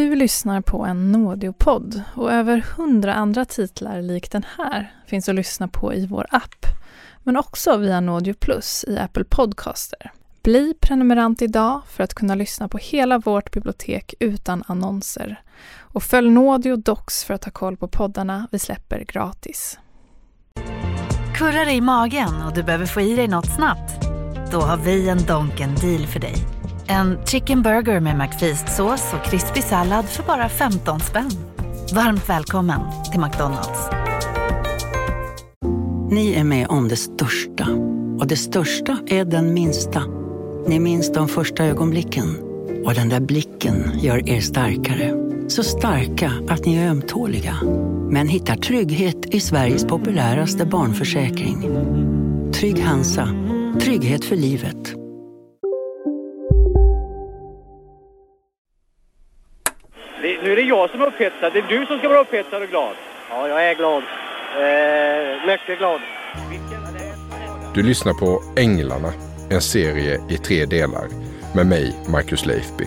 Du lyssnar på en Nådeopodd och över hundra andra titlar lik den här finns att lyssna på i vår app, men också via Nådeo Plus i Apple Podcaster. Bli prenumerant idag för att kunna lyssna på hela vårt bibliotek utan annonser. Och följ Nådio Docs för att ha koll på poddarna vi släpper gratis. Kurrar i magen och du behöver få i dig något snabbt? Då har vi en Donken deal för dig. En chicken burger med McFeast-sås och krispig sallad för bara 15 spänn. Varmt välkommen till McDonalds. Ni är med om det största. Och det största är den minsta. Ni minns de första ögonblicken. Och den där blicken gör er starkare. Så starka att ni är ömtåliga. Men hittar trygghet i Sveriges populäraste barnförsäkring. Trygg Hansa. Trygghet för livet. Nu är det jag som är upphetsad. Det är du som ska vara upphetsad och glad. Ja, jag är glad. Eh, mycket glad. Du lyssnar på Änglarna, en serie i tre delar med mig, Marcus Leifby.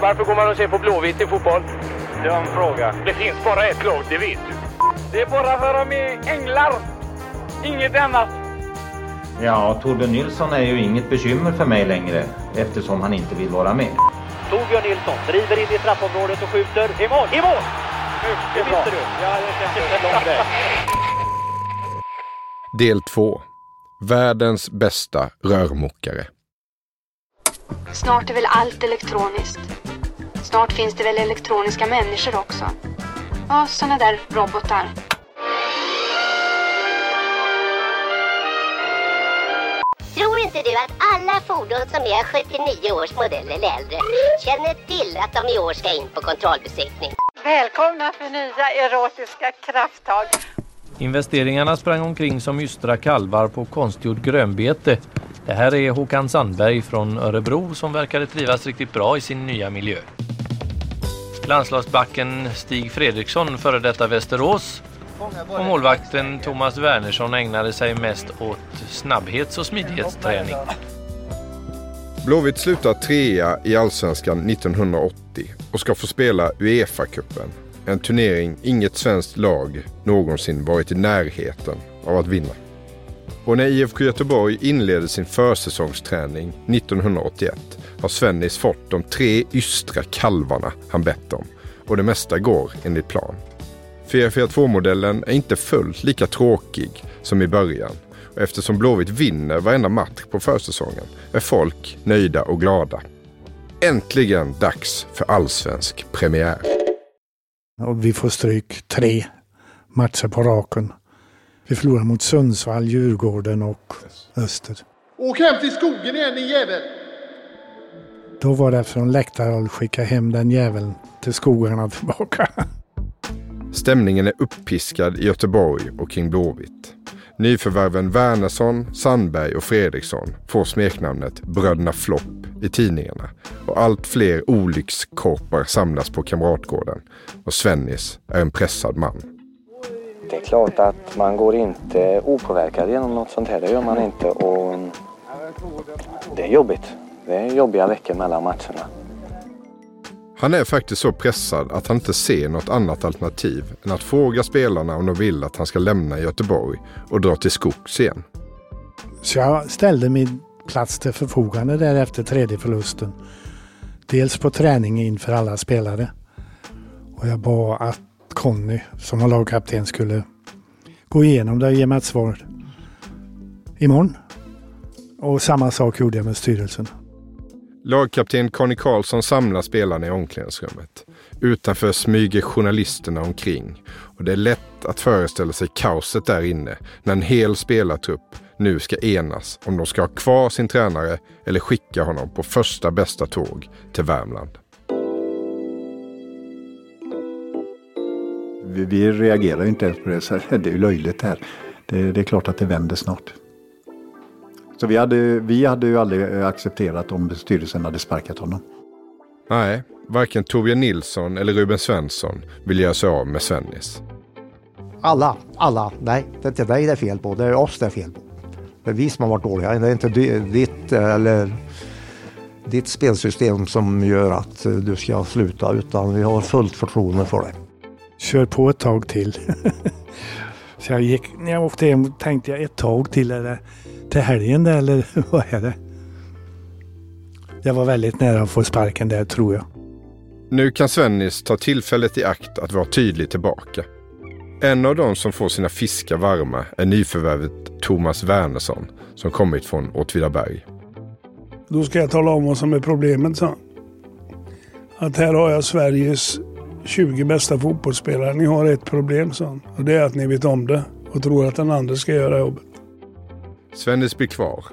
Varför går man och ser på Blåvitt i fotboll? Dum fråga. Det finns bara ett lag, det vet du. Det är bara för att de är änglar. Inget annat. Ja, Torbjörn Nilsson är ju inget bekymmer för mig längre eftersom han inte vill vara med. Torbjörn Nilsson driver in i straffområdet och skjuter. I mål! I mål! Det visste du. Ja, det. Del 2. Världens bästa rörmokare. Snart är väl allt elektroniskt. Snart finns det väl elektroniska människor också. Ja, såna där robotar. Inte du att alla fordon som är 79 års modell eller äldre känner till att de i år ska in på kontrollbesiktning? Välkomna för nya erotiska krafttag. Investeringarna sprang omkring som ystra kalvar på konstgjord grönbete. Det här är Håkan Sandberg från Örebro som verkade trivas riktigt bra i sin nya miljö. Landslagsbacken Stig Fredriksson, före detta Västerås, och målvakten Thomas Wernersson ägnade sig mest åt snabbhets och smidighetsträning. Blåvitt slutar trea i Allsvenskan 1980 och ska få spela Uefa-cupen. En turnering inget svenskt lag någonsin varit i närheten av att vinna. Och när IFK Göteborg inleder sin försäsongsträning 1981 har Svennis fått de tre ystra kalvarna han bett om. Och det mesta går enligt plan. 4-4-2-modellen är inte fullt lika tråkig som i början. Och eftersom Blåvitt vinner varenda match på försäsongen är folk nöjda och glada. Äntligen dags för allsvensk premiär. Och vi får stryk tre matcher på raken. Vi förlorar mot Sundsvall, Djurgården och Öster. Åk hem till skogen igen din jävel! Då var det från läktarhåll skicka hem den jäveln till skogarna tillbaka. Stämningen är uppiskad i Göteborg och kring Blåvitt. Nyförvärven Wernersson, Sandberg och Fredriksson får smeknamnet Bröderna Flopp i tidningarna och allt fler olyckskorpar samlas på Kamratgården och Svennis är en pressad man. Det är klart att man går inte opåverkad genom något sånt här. Det gör man inte och det är jobbigt. Det är jobbiga veckor mellan matcherna. Han är faktiskt så pressad att han inte ser något annat alternativ än att fråga spelarna om de vill att han ska lämna Göteborg och dra till skogs igen. Så jag ställde min plats till förfogande där efter tredje förlusten. Dels på träning inför alla spelare. Och jag bad att Conny, som var lagkapten, skulle gå igenom det och ge mig ett svar imorgon. Och samma sak gjorde jag med styrelsen. Lagkapten Conny Karlsson samlar spelarna i omklädningsrummet. Utanför smyger journalisterna omkring och det är lätt att föreställa sig kaoset där inne när en hel spelartrupp nu ska enas om de ska ha kvar sin tränare eller skicka honom på första bästa tåg till Värmland. Vi, vi reagerar inte ens på det. Så det är ju löjligt det här. Det, det är klart att det vänder snart. Så vi hade, vi hade ju aldrig accepterat om styrelsen hade sparkat honom. Nej, varken Torbjörn Nilsson eller Ruben Svensson vill göra sig av med Svennis. Alla, alla. Nej, det är inte dig det är fel på. Det är oss det är fel på. Det är vi som har varit dåliga. Det är inte ditt eller ditt spelsystem som gör att du ska sluta utan vi har fullt förtroende för dig. Kör på ett tag till. Så jag gick, när jag åkte hem tänkte jag ett tag till. Det till helgen det, eller vad är det? Jag var väldigt nära att få sparken där tror jag. Nu kan Svennis ta tillfället i akt att vara tydlig tillbaka. En av de som får sina fiskar varma är nyförvärvet Thomas Wernersson som kommit från Åtvidaberg. Då ska jag tala om vad som är problemet, sa. Att här har jag Sveriges 20 bästa fotbollsspelare. Ni har ett problem, sa han. Och det är att ni vet om det och tror att den andra ska göra jobbet. Svennis blir kvar.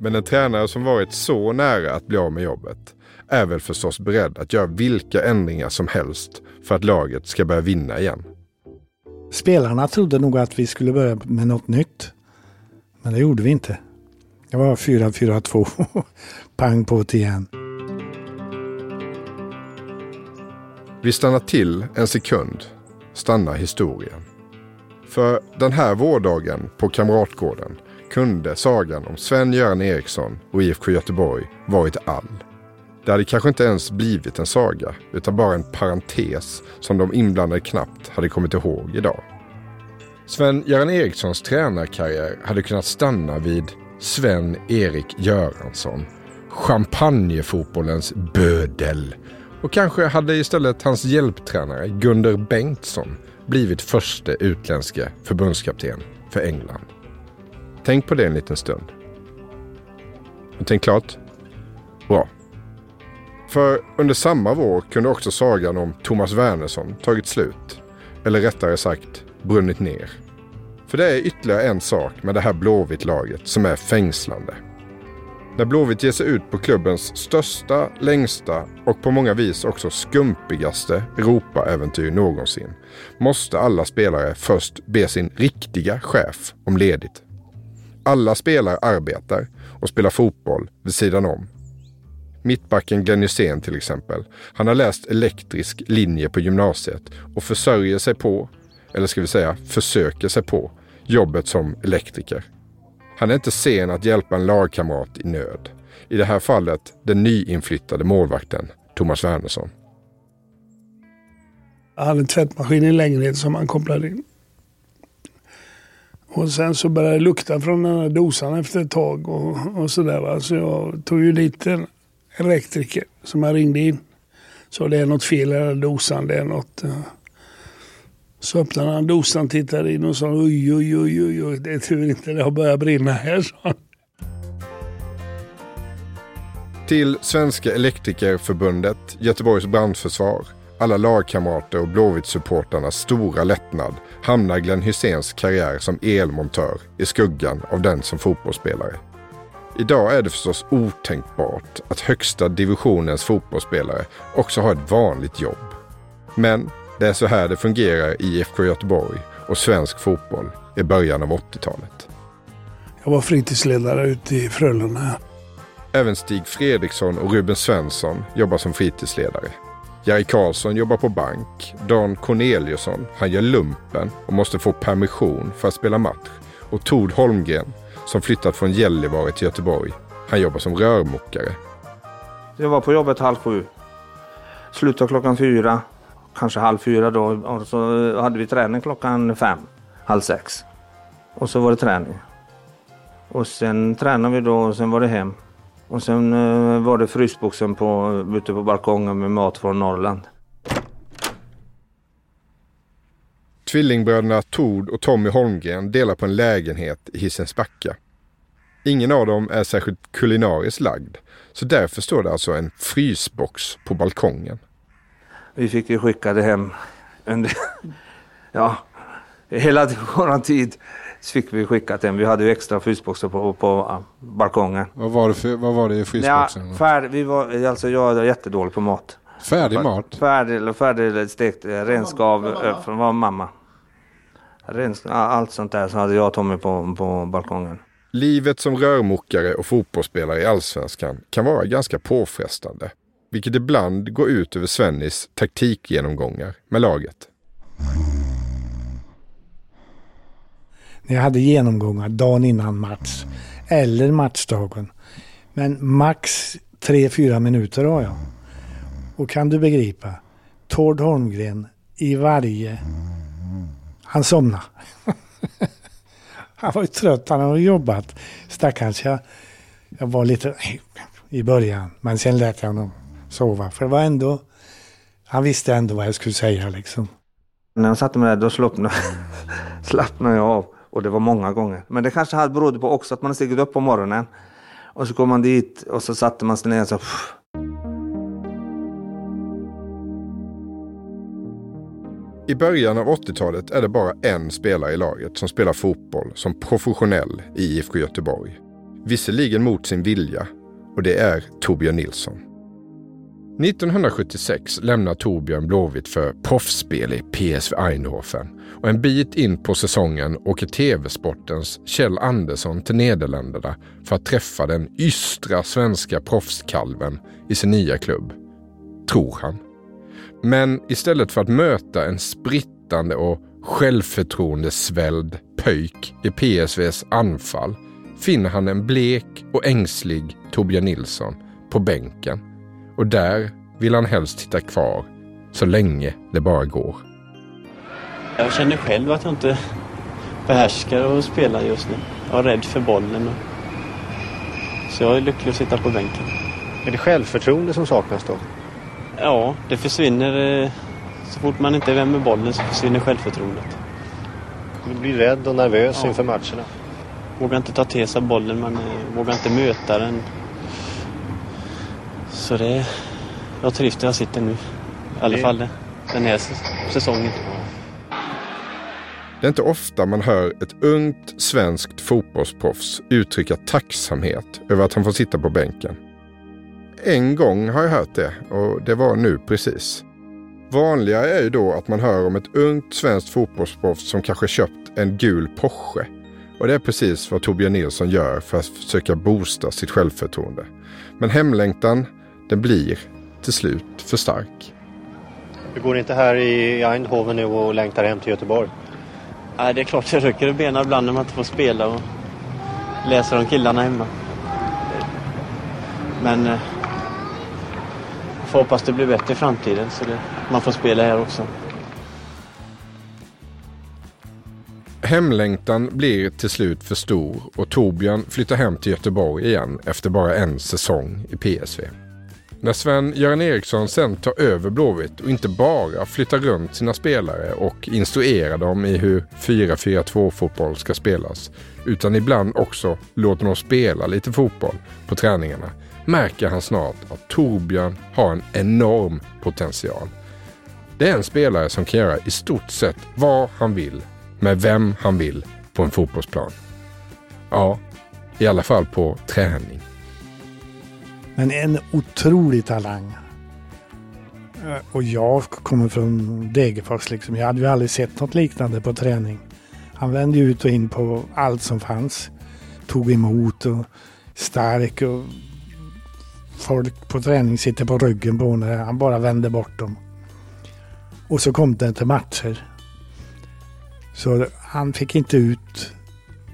Men en tränare som varit så nära att bli av med jobbet är väl förstås beredd att göra vilka ändringar som helst för att laget ska börja vinna igen. Spelarna trodde nog att vi skulle börja med något nytt. Men det gjorde vi inte. Det var 4-4-2. Pang på det igen. Vi stannar till en sekund, stannar historien. För den här vårdagen på Kamratgården kunde sagan om Sven-Göran Eriksson och IFK Göteborg varit all. Det hade kanske inte ens blivit en saga, utan bara en parentes som de inblandade knappt hade kommit ihåg idag. Sven-Göran Erikssons tränarkarriär hade kunnat stanna vid Sven-Erik Göransson, champagnefotbollens bödel. Och kanske hade istället hans hjälptränare Gunder Bengtsson blivit första utländske förbundskapten för England. Tänk på det en liten stund. Och tänk klart? Bra. För under samma vår kunde också sagan om Thomas Wernersson tagit slut. Eller rättare sagt brunnit ner. För det är ytterligare en sak med det här Blåvitt-laget som är fängslande. När Blåvitt ger sig ut på klubbens största, längsta och på många vis också skumpigaste Europa-äventyr någonsin måste alla spelare först be sin riktiga chef om ledigt. Alla spelare arbetar och spelar fotboll vid sidan om. Mittbacken Glenn Hysén till exempel. Han har läst elektrisk linje på gymnasiet och försörjer sig på, eller ska vi säga försöker sig på, jobbet som elektriker. Han är inte sen att hjälpa en lagkamrat i nöd. I det här fallet den nyinflyttade målvakten Thomas Wernersson. Jag hade en tvättmaskin i lägenheten som han kopplade in. Och sen så började det lukta från den här dosan efter ett tag och, och sådär. Så jag tog ju dit en elektriker som jag ringde in. Så det är något fel i den här dosan. Det är något... Eh. Så öppnade han dosan, tittade in och sa oj, oj, oj, oj, oj. det är tur inte det har börjat brinna här, sa han. Till Svenska Elektrikerförbundet, Göteborgs brandförsvar, alla lagkamrater och Blåvitt-supportarnas stora lättnad hamnar Glenn Hyséns karriär som elmontör i skuggan av den som fotbollsspelare. Idag är det förstås otänkbart att högsta divisionens fotbollsspelare också har ett vanligt jobb. Men det är så här det fungerar i IFK Göteborg och svensk fotboll i början av 80-talet. Jag var fritidsledare ute i Frölunda. Även Stig Fredriksson och Ruben Svensson jobbar som fritidsledare. Jerry Karlsson jobbar på bank. Dan Corneliusson, han gör lumpen och måste få permission för att spela match. Och Tord Holmgren, som flyttat från Gällivare till Göteborg, han jobbar som rörmokare. Jag var på jobbet halv sju. Slutade klockan fyra, kanske halv fyra då. Och så hade vi träning klockan fem, halv sex. Och så var det träning. Och sen tränade vi då och sen var det hem. Och sen uh, var det frysboxen på, ute på balkongen med mat från Norrland. Tvillingbröderna Tord och Tommy Holmgren delar på en lägenhet i Hisens Backa. Ingen av dem är särskilt kulinariskt lagd, så därför står det alltså en frysbox på balkongen. Vi fick ju skicka det hem under, ja, hela vår tid fick vi skickat hem. Vi hade ju extra frysboxar på, på balkongen. Vad var det, för, vad var det i frysboxen? Ja, färd, vi var, alltså jag är jättedålig på mat. Färdig mat? Färdig, färdig stekt renskav eh, från var mamma. Renskav, allt sånt där så hade jag och Tommy på, på balkongen. Livet som rörmokare och fotbollsspelare i allsvenskan kan vara ganska påfrestande. Vilket ibland går ut över Svennis taktikgenomgångar med laget. När jag hade genomgångar dagen innan match eller matchdagen. Men max tre, fyra minuter har jag. Och kan du begripa? Tord Holmgren i varje... Han somnade. han var ju trött, han hade jobbat. Stackars jag, jag var lite i början. Men sen lät jag honom sova. För det var ändå... Han visste ändå vad jag skulle säga liksom. När han satte mig där då slappnade, slappnade jag av. Och det var många gånger. Men det kanske hade berodde på också att man stigit upp på morgonen. Och så kom man dit och så satte man sig ner och så... I början av 80-talet är det bara en spelare i laget som spelar fotboll som professionell i IFK Göteborg. Visserligen mot sin vilja och det är Torbjörn Nilsson. 1976 lämnar Torbjörn Blåvitt för proffsspel i PSV Eindhoven och en bit in på säsongen åker TV-sportens Kjell Andersson till Nederländerna för att träffa den ystra svenska proffskalven i sin nya klubb. Tror han. Men istället för att möta en sprittande och självförtroendesvälld pöjk i PSVs anfall finner han en blek och ängslig Torbjörn Nilsson på bänken. Och där vill han helst sitta kvar så länge det bara går. Jag känner själv att jag inte behärskar att spela just nu. Jag är rädd för bollen. Så jag är lycklig att sitta på bänken. Är det självförtroende som saknas då? Ja, det försvinner. eh, Så fort man inte är vän med bollen så försvinner självförtroendet. Du blir rädd och nervös Ja. inför matcherna. Vågar inte ta till sig bollen, man eh, vågar inte möta den. Så det... Jag trivs där jag sitter nu. I alla fall den här säsongen. Det är inte ofta man hör ett ungt svenskt fotbollsproffs uttrycka tacksamhet över att han får sitta på bänken. En gång har jag hört det och det var nu precis. Vanligare är ju då att man hör om ett ungt svenskt fotbollsproffs som kanske köpt en gul Porsche. Och det är precis vad Torbjörn Nilsson gör för att försöka boosta sitt självförtroende. Men hemlängtan, den blir till slut för stark. Du går inte här i Eindhoven nu och längtar hem till Göteborg? Nej, det är klart jag rycker i benen ibland när man inte får spela och läser om killarna hemma. Men eh, får hoppas det blir bättre i framtiden så det, man får spela här också. Hemlängtan blir till slut för stor och Torbjörn flyttar hem till Göteborg igen efter bara en säsong i PSV. När Sven-Göran Eriksson sen tar över Blåvitt och inte bara flyttar runt sina spelare och instruerar dem i hur 4-4-2 fotboll ska spelas utan ibland också låter dem spela lite fotboll på träningarna märker han snart att Torbjörn har en enorm potential. Det är en spelare som kan göra i stort sett vad han vill med vem han vill på en fotbollsplan. Ja, i alla fall på träning. Men en otrolig talang. Eh, och jag kommer från Degerfors liksom. Jag hade ju aldrig sett något liknande på träning. Han vände ju ut och in på allt som fanns. Tog emot och stark och folk på träning sitter på ryggen på honom. Han bara vände bort dem. Och så kom det till matcher. Så han fick inte ut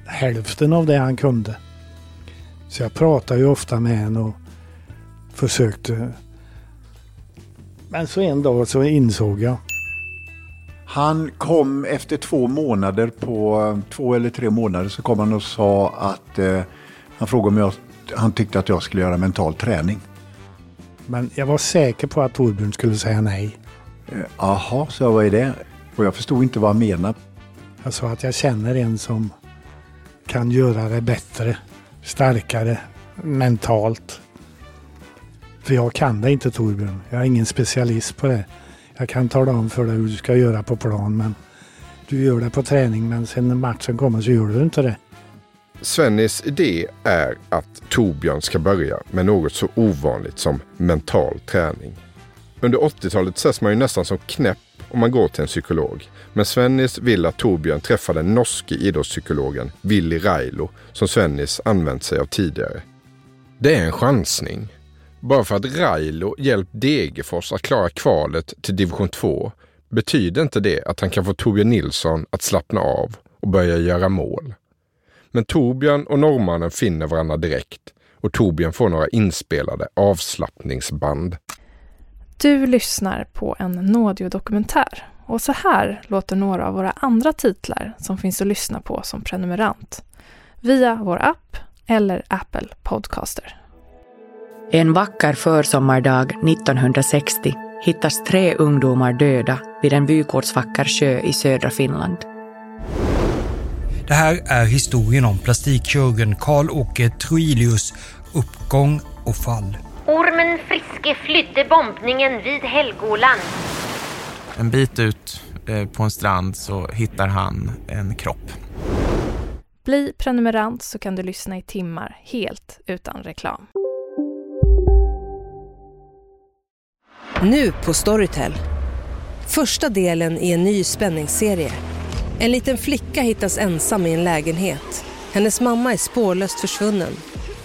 hälften av det han kunde. Så jag pratade ju ofta med honom och försökte. Men så en dag så insåg jag. Han kom efter två månader, på två eller tre månader, så kom han och sa att eh, han frågade om jag, han tyckte att jag skulle göra mental träning. Men jag var säker på att Torbjörn skulle säga nej. Eh, Jaha, så jag, vad är det? Och jag förstod inte vad han menade. Jag sa att jag känner en som kan göra det bättre, starkare, mentalt. För jag kan det inte Torbjörn. Jag är ingen specialist på det. Jag kan tala om för dig hur du ska göra på plan men du gör det på träning men sen när matchen kommer så gör du inte det. Svennis idé är att Torbjörn ska börja med något så ovanligt som mental träning. Under 80-talet ses man ju nästan som knäpp om man går till en psykolog. Men Svennis vill att Torbjörn träffar den norske idrottspsykologen Willy Railo som Svennis använt sig av tidigare. Det är en chansning. Bara för att Railo hjälpt Degerfors att klara kvalet till division 2 betyder inte det att han kan få Torbjörn Nilsson att slappna av och börja göra mål. Men Torbjörn och norrmannen finner varandra direkt och Torbjörn får några inspelade avslappningsband. Du lyssnar på en Nådio-dokumentär och så här låter några av våra andra titlar som finns att lyssna på som prenumerant via vår app eller Apple Podcaster. En vacker försommardag 1960 hittas tre ungdomar döda vid en vykårsvacker sjö i södra Finland. Det här är historien om plastikkirurgen Karl-Åke Troilius uppgång och fall. Ormen Friske flydde bombningen vid Helgoland. En bit ut eh, på en strand så hittar han en kropp. Bli prenumerant så kan du lyssna i timmar helt utan reklam. Nu på Storytel. Första delen i en ny spänningsserie. En liten flicka hittas ensam i en lägenhet. Hennes mamma är spårlöst försvunnen.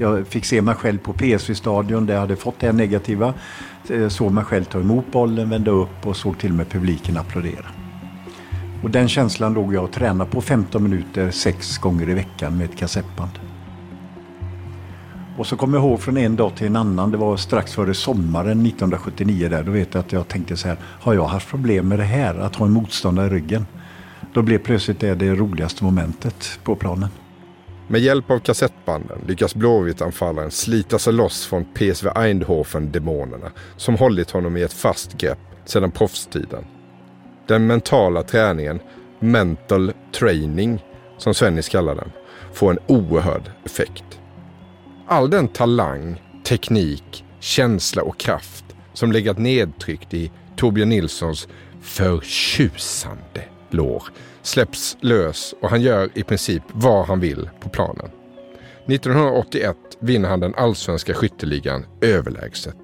Jag fick se mig själv på PSV-stadion där jag hade fått det här negativa. Eh, såg mig själv ta emot bollen, vända upp och såg till och med publiken applådera. Och den känslan låg jag och tränade på 15 minuter sex gånger i veckan med ett kassettband. Och så kommer jag ihåg från en dag till en annan, det var strax före sommaren 1979 där, då vet jag att jag tänkte så här, har jag haft problem med det här, att ha en motståndare i ryggen? Då blev plötsligt det det roligaste momentet på planen. Med hjälp av kassettbanden lyckas Blåvitt-anfallaren slita sig loss från PSV Eindhoven-demonerna som hållit honom i ett fast grepp sedan proffstiden. Den mentala träningen, mental training som Svennis kallar den, får en oerhörd effekt. All den talang, teknik, känsla och kraft som legat nedtryckt i Torbjörn Nilssons förtjusande lår släpps lös och han gör i princip vad han vill på planen. 1981 vinner han den allsvenska skytteligan överlägset.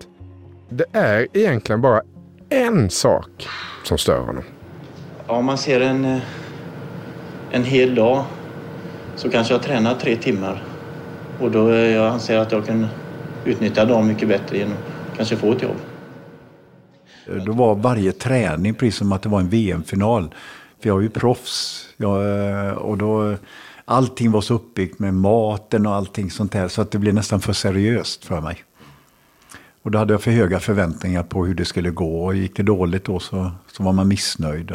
Det är egentligen bara en sak som stör honom. Ja, man ser en, eh, en hel dag så kanske jag tränar tre timmar och då eh, jag anser att jag kan utnyttja dagen mycket bättre genom att kanske få ett jobb. Då var varje träning precis som att det var en VM-final. För jag är ju proffs. Jag, eh, och då, allting var så uppbyggt med maten och allting sånt där så att det blev nästan för seriöst för mig. Och då hade jag för höga förväntningar på hur det skulle gå och gick det dåligt då så, så var man missnöjd.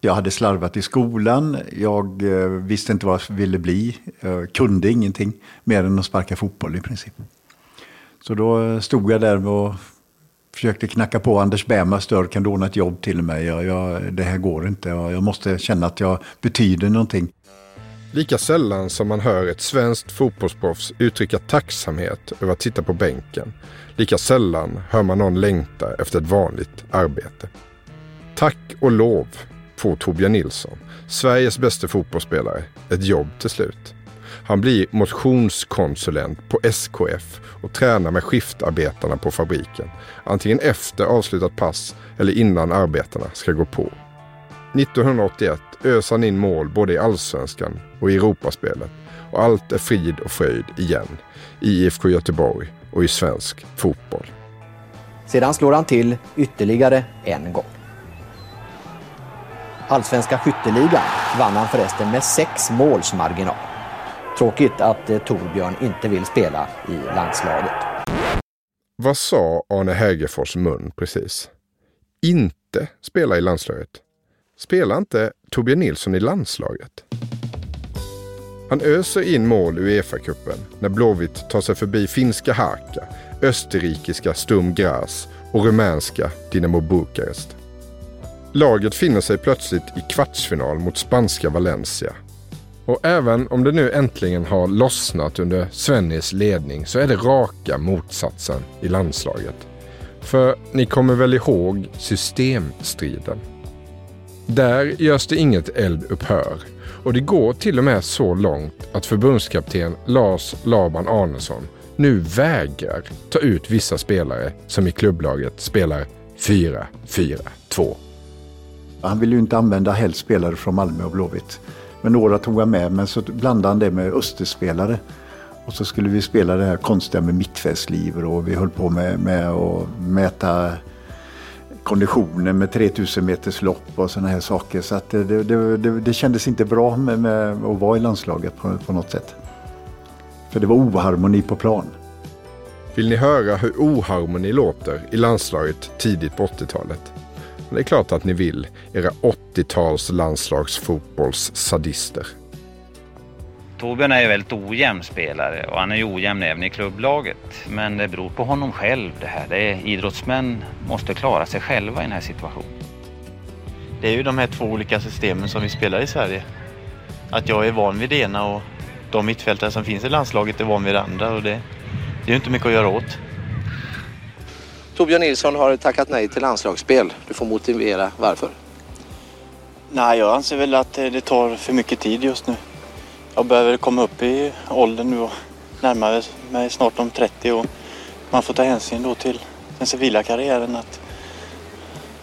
Jag hade slarvat i skolan, jag eh, visste inte vad jag ville bli, jag kunde ingenting mer än att sparka fotboll i princip. Så då eh, stod jag där och försökte knacka på Anders Bähmars dörr, kan du ordna ett jobb till mig? Jag, jag, det här går inte, jag, jag måste känna att jag betyder någonting. Lika sällan som man hör ett svenskt fotbollsproffs uttrycka tacksamhet över att sitta på bänken, lika sällan hör man någon längta efter ett vanligt arbete. Tack och lov får Torbjörn Nilsson, Sveriges bästa fotbollsspelare, ett jobb till slut. Han blir motionskonsulent på SKF och tränar med skiftarbetarna på fabriken. Antingen efter avslutat pass eller innan arbetarna ska gå på. 1981 öser han in mål både i allsvenskan och i Europaspelet. Och allt är frid och fröjd igen i IFK Göteborg och i svensk fotboll. Sedan slår han till ytterligare en gång. Allsvenska skytteligan vann han förresten med sex måls marginal. Tråkigt att eh, Torbjörn inte vill spela i landslaget. Vad sa Arne Hägerfors mun precis? Inte spela i landslaget. Spelar inte Torbjörn Nilsson i landslaget? Han öser in mål i Uefa-cupen när Blåvitt tar sig förbi finska Haka, österrikiska Sturm Graz och rumänska Dinamo Bukarest. Laget finner sig plötsligt i kvartsfinal mot spanska Valencia. Och även om det nu äntligen har lossnat under Svennis ledning så är det raka motsatsen i landslaget. För ni kommer väl ihåg systemstriden? Där görs det inget eldupphör och det går till och med så långt att förbundskapten Lars Laban Arnesson nu vägrar ta ut vissa spelare som i klubblaget spelar 4-4-2. Han vill ju inte använda helst spelare från Malmö och Blåvitt. Men några tog han med, men så blandade han det med österspelare. Och så skulle vi spela det här konstiga med mittfältsliv och vi höll på med, med att mäta konditionen med 3000 meters lopp och sådana här saker. Så att det, det, det, det kändes inte bra med, med, att vara i landslaget på, på något sätt. För det var oharmoni på plan. Vill ni höra hur oharmoni låter i landslaget tidigt på 80-talet? Det är klart att ni vill, era 80-tals landslagsfotbollssadister. Torbjörn är ju väldigt ojämn spelare och han är ju ojämn även i klubblaget. Men det beror på honom själv det här. Det är, idrottsmän måste klara sig själva i den här situationen. Det är ju de här två olika systemen som vi spelar i Sverige. Att jag är van vid det ena och de mittfältare som finns i landslaget är van vid det andra och det, det är ju inte mycket att göra åt. Torbjörn Nilsson har tackat nej till landslagsspel. Du får motivera varför. Nej, jag anser väl att det tar för mycket tid just nu. Jag behöver komma upp i åldern nu och närmare mig snart om 30 och man får ta hänsyn då till den civila karriären att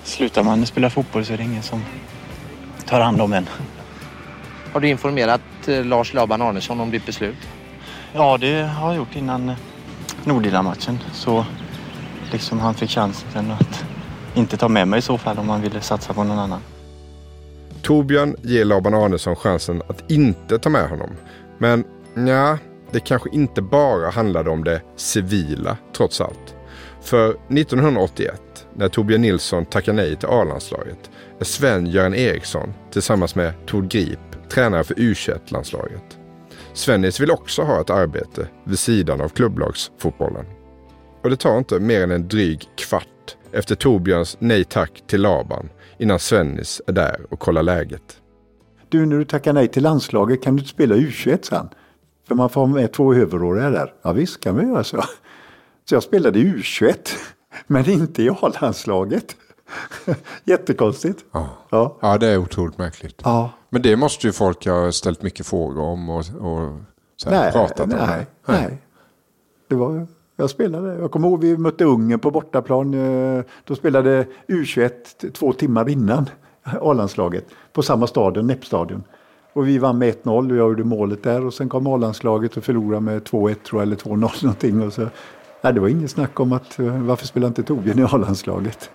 slutar man spela fotboll så är det ingen som tar hand om en. Har du informerat eh, Lars Laban Arnesson om ditt beslut? Ja, det har jag gjort innan Nordila-matchen. Så liksom han fick chansen att inte ta med mig i så fall om han ville satsa på någon annan. Torbjörn ger Laban Arnesson chansen att inte ta med honom. Men ja, det kanske inte bara handlade om det civila trots allt. För 1981, när Torbjörn Nilsson tackar nej till A-landslaget, är Sven-Göran Eriksson tillsammans med Tord Grip tränare för U21-landslaget. Svennis vill också ha ett arbete vid sidan av klubblagsfotbollen. Och det tar inte mer än en dryg kvart efter Torbjörns nej tack till Laban innan Svennis är där och kollar läget. Du, när du tackar nej till landslaget kan du inte spela U21 sen? För man får med två överåriga där. Ja visst kan vi göra så. Så jag spelade U21, men inte i A-landslaget. Jättekonstigt. Ja. Ja. ja, det är otroligt märkligt. Ja. Men det måste ju folk ha ställt mycket frågor om och, och så nej, pratat nej, om. Nej, nej. Det var, jag spelade. Jag kommer ihåg vi mötte Ungern på bortaplan. Eh, då spelade U21 två timmar innan A-landslaget på samma stadion, Näppstadion. Och vi vann med 1-0 och jag gjorde målet där och sen kom A-landslaget och förlorade med 2-1 tror jag, eller 2-0 någonting. Och så, nej, det var inget snack om att eh, varför spelar inte Torbjörn i A-landslaget?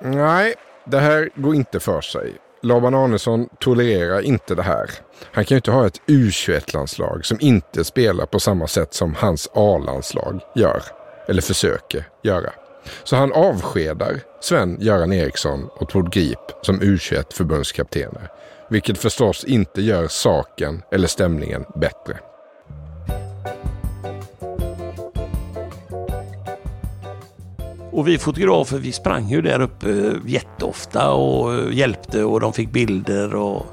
Nej, det här går inte för sig. Laban Arnesson tolererar inte det här. Han kan ju inte ha ett U21-landslag som inte spelar på samma sätt som hans A-landslag gör. Eller försöker göra. Så han avskedar Sven-Göran Eriksson och Tord Grip som U21-förbundskaptener. Vilket förstås inte gör saken eller stämningen bättre. Och vi fotografer vi sprang ju där uppe eh, jätteofta och eh, hjälpte och de fick bilder. och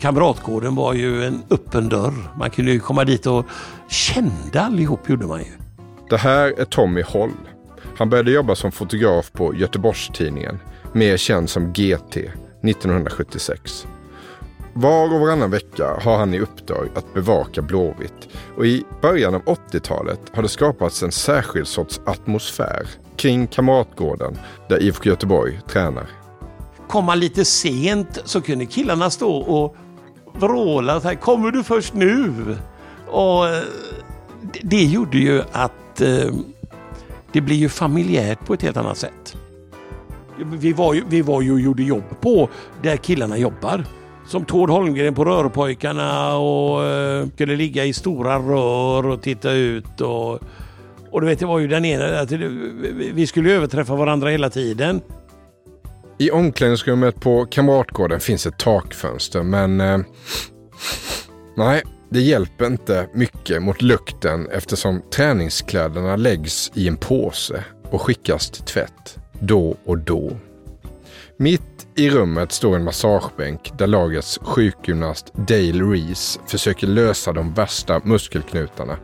Kamratgården var ju en öppen dörr. Man kunde ju komma dit och kände allihop gjorde man ju. Det här är Tommy Holl. Han började jobba som fotograf på Göteborgstidningen, mer känd som GT, 1976. Var och varannan vecka har han i uppdrag att bevaka Blåvitt och i början av 80-talet har det skapats en särskild sorts atmosfär kring Kamratgården där IFK Göteborg tränar. Kom man lite sent så kunde killarna stå och vråla så här, kommer du först nu? Och eh, det, det gjorde ju att eh, det blir ju familjärt på ett helt annat sätt. Vi var ju, vi var ju och gjorde jobb på där killarna jobbar. Som Tord Holmgren på Rörpojkarna och eh, skulle ligga i stora rör och titta ut. Och, och du vet, det var ju den ena, att vi skulle överträffa varandra hela tiden. I omklädningsrummet på Kamratgården finns ett takfönster men eh, nej, det hjälper inte mycket mot lukten eftersom träningskläderna läggs i en påse och skickas till tvätt då och då. Mitt i rummet står en massagebänk där lagets sjukgymnast Dale Reese försöker lösa de värsta muskelknutarna.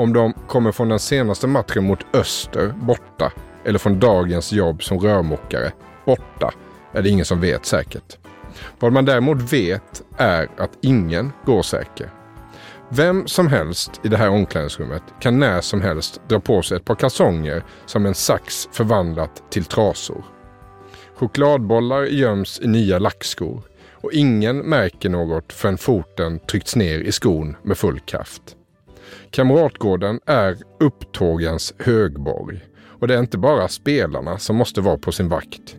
Om de kommer från den senaste matchen mot Öster, borta, eller från dagens jobb som rörmokare, borta, är det ingen som vet säkert. Vad man däremot vet är att ingen går säker. Vem som helst i det här omklädningsrummet kan när som helst dra på sig ett par kalsonger som en sax förvandlat till trasor. Chokladbollar göms i nya lackskor och ingen märker något förrän foten tryckts ner i skon med full kraft. Kamratgården är upptågens högborg och det är inte bara spelarna som måste vara på sin vakt.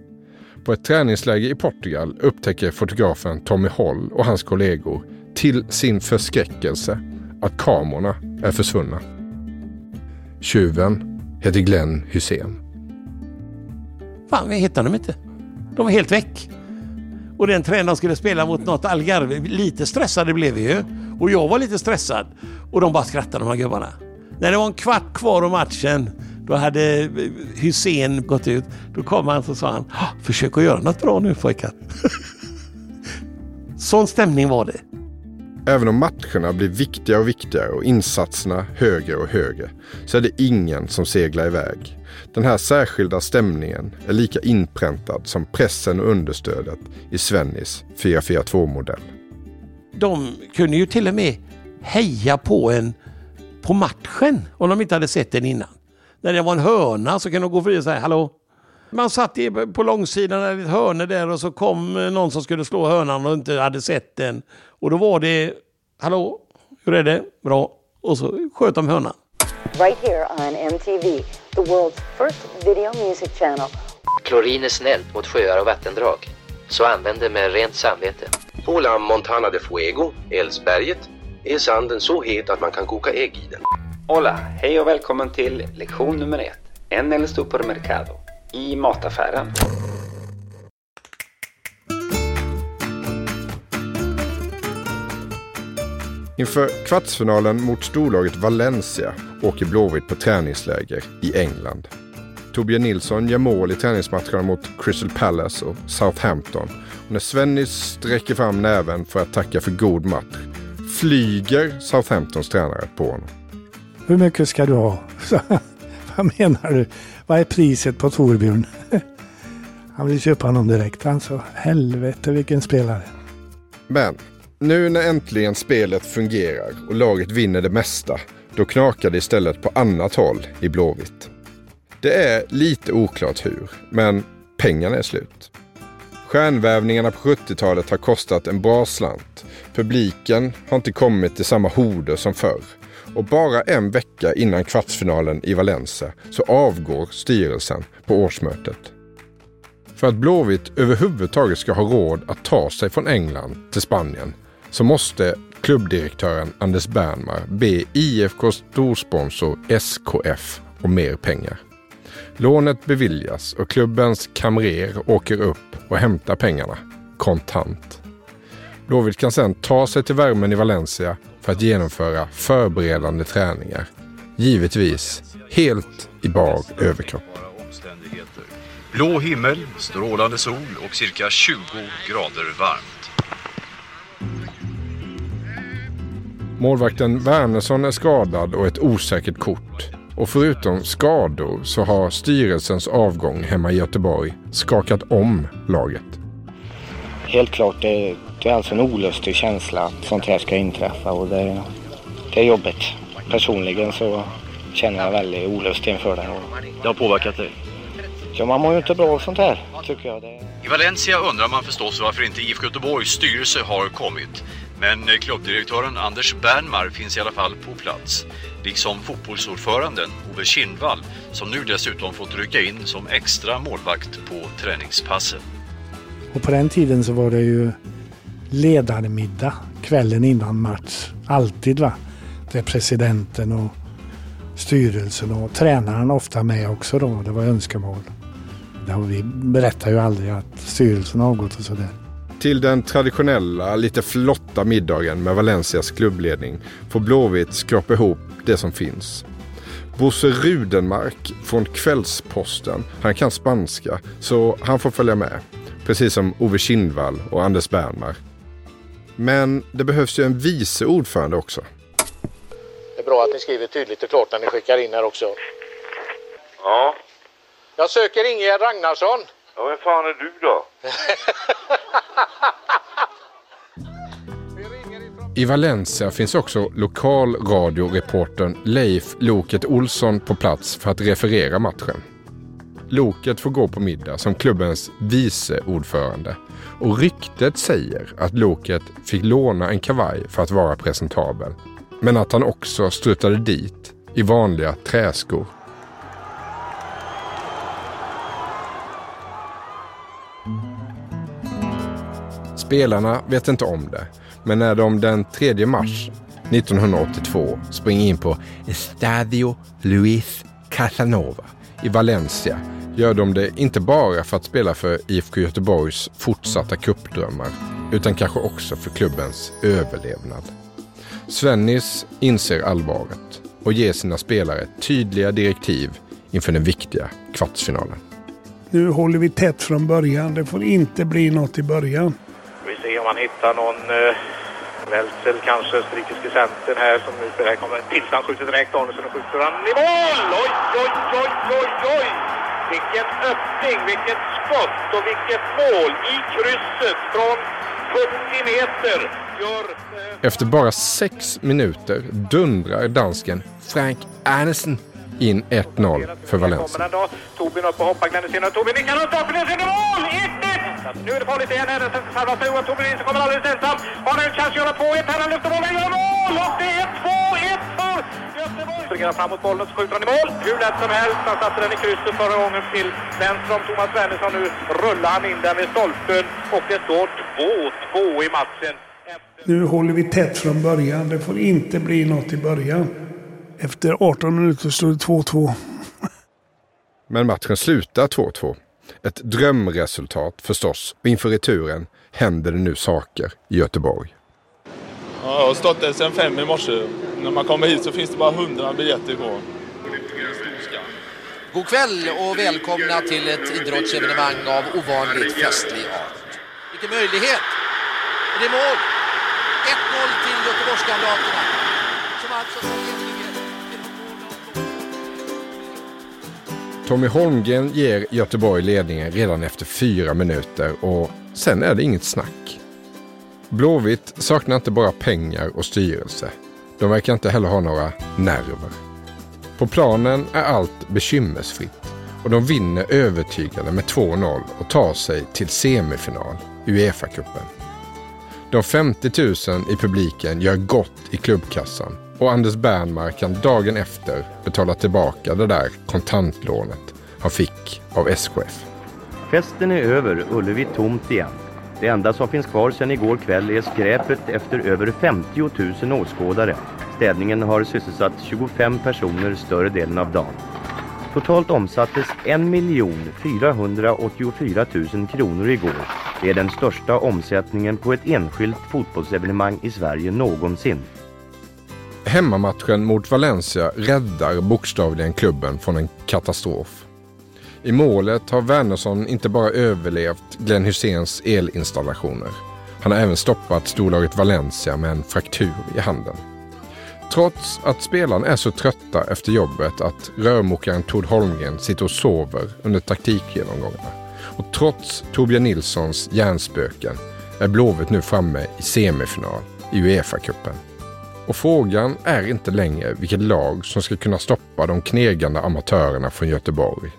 På ett träningsläger i Portugal upptäcker fotografen Tommy Holl och hans kollegor till sin förskräckelse att kamerorna är försvunna. Tjuven heter Glenn Hussein. Fan, vi hittade dem inte. De var helt väck. Och den tränaren skulle spela mot något Algarve. Lite stressade blev vi ju. Och jag var lite stressad. Och de bara skrattade de här gubbarna. När det var en kvart kvar av matchen, då hade eh, Hussein gått ut. Då kom han och sa han, ah, försök att göra något bra nu pojkar. Sån stämning var det. Även om matcherna blir viktigare och viktigare och insatserna högre och högre så är det ingen som seglar iväg. Den här särskilda stämningen är lika inpräntad som pressen och understödet i Svennis 442-modell. De kunde ju till och med heja på en på matchen om de inte hade sett den innan. När det var en hörna så kunde de gå förbi och säga hallå. Man satt på långsidan i ett hörne där och så kom någon som skulle slå hörnan och inte hade sett den. Och då var det hallå, hur är det? Bra. Och så sköt de hörnan. Right here on MTV, the world's first video music channel. Klorin är snällt mot sjöar och vattendrag. Så använd det med rent samvete. På La Montana de Fuego, Älvsberget, är sanden så het att man kan koka ägg i den. Hola, hej och välkommen till lektion nummer ett. En el supermercado. I mataffären. Inför kvartsfinalen mot storlaget Valencia åker Blåvitt på träningsläger i England. Torbjörn Nilsson gör mål i träningsmatcherna mot Crystal Palace och Southampton. Och när Svennis sträcker fram näven för att tacka för god match flyger Southamptons tränare på honom. Hur mycket ska du ha? Vad menar du? Vad är priset på Torbjörn? Han vill köpa honom direkt alltså. Helvete vilken spelare. Men nu när äntligen spelet fungerar och laget vinner det mesta, då knakar det istället på annat håll i Blåvitt. Det är lite oklart hur, men pengarna är slut. Stjärnvävningarna på 70-talet har kostat en bra slant. Publiken har inte kommit till samma horder som förr. Och bara en vecka innan kvartsfinalen i Valencia så avgår styrelsen på årsmötet. För att Blåvitt överhuvudtaget ska ha råd att ta sig från England till Spanien så måste klubbdirektören Anders Bernmar be IFK storsponsor SKF om mer pengar. Lånet beviljas och klubbens kamrer åker upp och hämtar pengarna kontant. Blåvitt kan sedan ta sig till värmen i Valencia för att genomföra förberedande träningar. Givetvis helt i bar överkropp. Blå himmel, strålande sol och cirka 20 grader varmt. Målvakten Wernersson är skadad och ett osäkert kort. Och förutom skador så har styrelsens avgång hemma i Göteborg skakat om laget. Helt klart, det, det är alltså en olustig känsla att sånt här ska inträffa och det, det är jobbigt. Personligen så känner jag väldigt olust inför det. Det har påverkat dig? Ja, man mår ju inte bra av sånt här, tycker jag. Det... I Valencia undrar man förstås varför inte IFK Göteborgs styrelse har kommit. Men klubbdirektören Anders Bernmar finns i alla fall på plats. Liksom fotbollsordföranden Ove Kindvall som nu dessutom fått rycka in som extra målvakt på träningspassen. Och på den tiden så var det ju ledarmiddag kvällen innan match. Alltid va. Där presidenten och styrelsen och tränaren ofta med också då. Det var önskemål. Vi berättar ju aldrig att styrelsen har avgått och sådär. Till den traditionella, lite flotta middagen med Valencias klubbledning får Blåvitt skrapa ihop det som finns. Bosse Rudenmark från Kvällsposten, han kan spanska så han får följa med. precis som Ove Kindvall och Anders Bernmark men det behövs ju en vice ordförande också. Det är bra att ni skriver tydligt och klart när ni skickar in här också. Ja. Jag söker Ingegerd Ragnarsson. Ja, vem fan är du då? I Valencia finns också lokalradioreportern Leif Loket Olsson på plats för att referera matchen. Loket får gå på middag som klubbens vice ordförande och ryktet säger att Loket fick låna en kavaj för att vara presentabel. Men att han också struttade dit i vanliga träskor. Spelarna vet inte om det, men när de den 3 mars 1982 springer in på Estadio Luis Casanova i Valencia gör de det inte bara för att spela för IFK Göteborgs fortsatta kuppdrömmar utan kanske också för klubbens överlevnad. Svennis inser allvaret och ger sina spelare tydliga direktiv inför den viktiga kvartsfinalen. Nu håller vi tätt från början. Det får inte bli något i början. Vi ser om man hittar någon uh, Welzel kanske, österrikiske centern här som nu spelar. Här kommer Tilsan skjuter direkt Arnesson skjuter han i mål! Oj, oj, oj, oj, oj! Vilken öppning, vilket skott och vilket mål i krysset från 40 meter. Gör, eh... Efter bara sex minuter dundrar dansken Frank Andersen in 1-0 för Valencia. Tobin upp och hoppar, Glenn och Tobin nickar runt bakom, det mål! 1-1! Nu är det farligt igen här, den sarvas sig och Tobin Nilsson kommer alldeles ensam. Har nu en chans att göra 2-1 här, han lyfter bollen, gör mål! Och det är 2-1 för Göteborg! Springer framåt bollen så skjuter han i mål. Hur lätt som helst, han satte den i krysset förra gången till vänster om Thomas Wernersson. Nu rullar han in den i stolpen och det står 2-2 i matchen. Nu håller vi tätt från början. Det får inte bli något i början. Efter 18 minuter står det 2-2. Men matchen slutar 2-2. Ett drömresultat förstås. Och inför returen händer det nu saker i Göteborg. Ja, jag har stått där sedan fem i morse. När man kommer hit så finns det bara 100 biljetter kvar. God kväll och välkomna till ett idrottsevenemang av ovanligt festlig art. Vilken möjlighet! Och det är mål! 1-0 till Göteborgskamraterna. Tommy Holmgren ger Göteborg ledningen redan efter fyra minuter och sen är det inget snack. Blåvitt saknar inte bara pengar och styrelse. De verkar inte heller ha några nerver. På planen är allt bekymmersfritt och de vinner övertygande med 2-0 och tar sig till semifinal, Uefa-cupen. De 50 000 i publiken gör gott i klubbkassan och Anders Bernmark kan dagen efter betala tillbaka det där kontantlånet han fick av SKF. Festen är över, Ullevi tomt igen. Det enda som finns kvar sedan igår kväll är skräpet efter över 50 000 åskådare. Städningen har sysselsatt 25 personer större delen av dagen. Totalt omsattes 1 484 000 kronor igår. Det är den största omsättningen på ett enskilt fotbollsevenemang i Sverige någonsin. Hemmamatchen mot Valencia räddar bokstavligen klubben från en katastrof. I målet har Wernersson inte bara överlevt Glenn Hyséns elinstallationer. Han har även stoppat storlaget Valencia med en fraktur i handen. Trots att spelarna är så trötta efter jobbet att rörmokaren Tord Holmgren sitter och sover under taktikgenomgångarna och trots Torbjörn Nilssons hjärnspöken är Blåvitt nu framme i semifinal i Uefa-cupen. Och frågan är inte längre vilket lag som ska kunna stoppa de knegande amatörerna från Göteborg.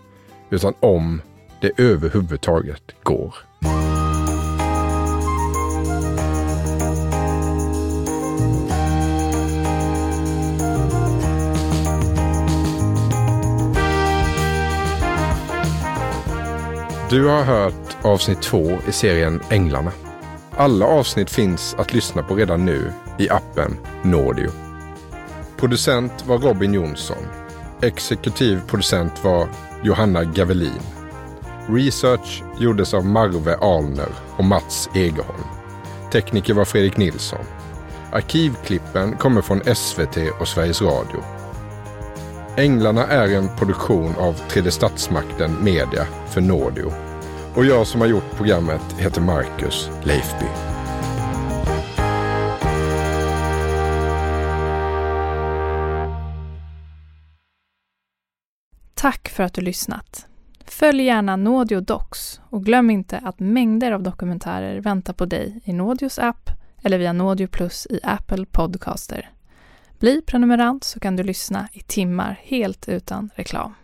Utan om det överhuvudtaget går. Du har hört avsnitt två i serien Änglarna. Alla avsnitt finns att lyssna på redan nu i appen Nordio. Producent var Robin Jonsson. Exekutiv producent var Johanna Gavelin. Research gjordes av Marve Alner och Mats Egerholm. Tekniker var Fredrik Nilsson. Arkivklippen kommer från SVT och Sveriges Radio. Änglarna är en produktion av Tredje Statsmakten Media för Nordio. Och jag som har gjort programmet heter Marcus Leifby. Tack för att du lyssnat. Följ gärna Nådio Docs och glöm inte att mängder av dokumentärer väntar på dig i Nådios app eller via Nådio Plus i Apple Podcaster. Bli prenumerant så kan du lyssna i timmar helt utan reklam.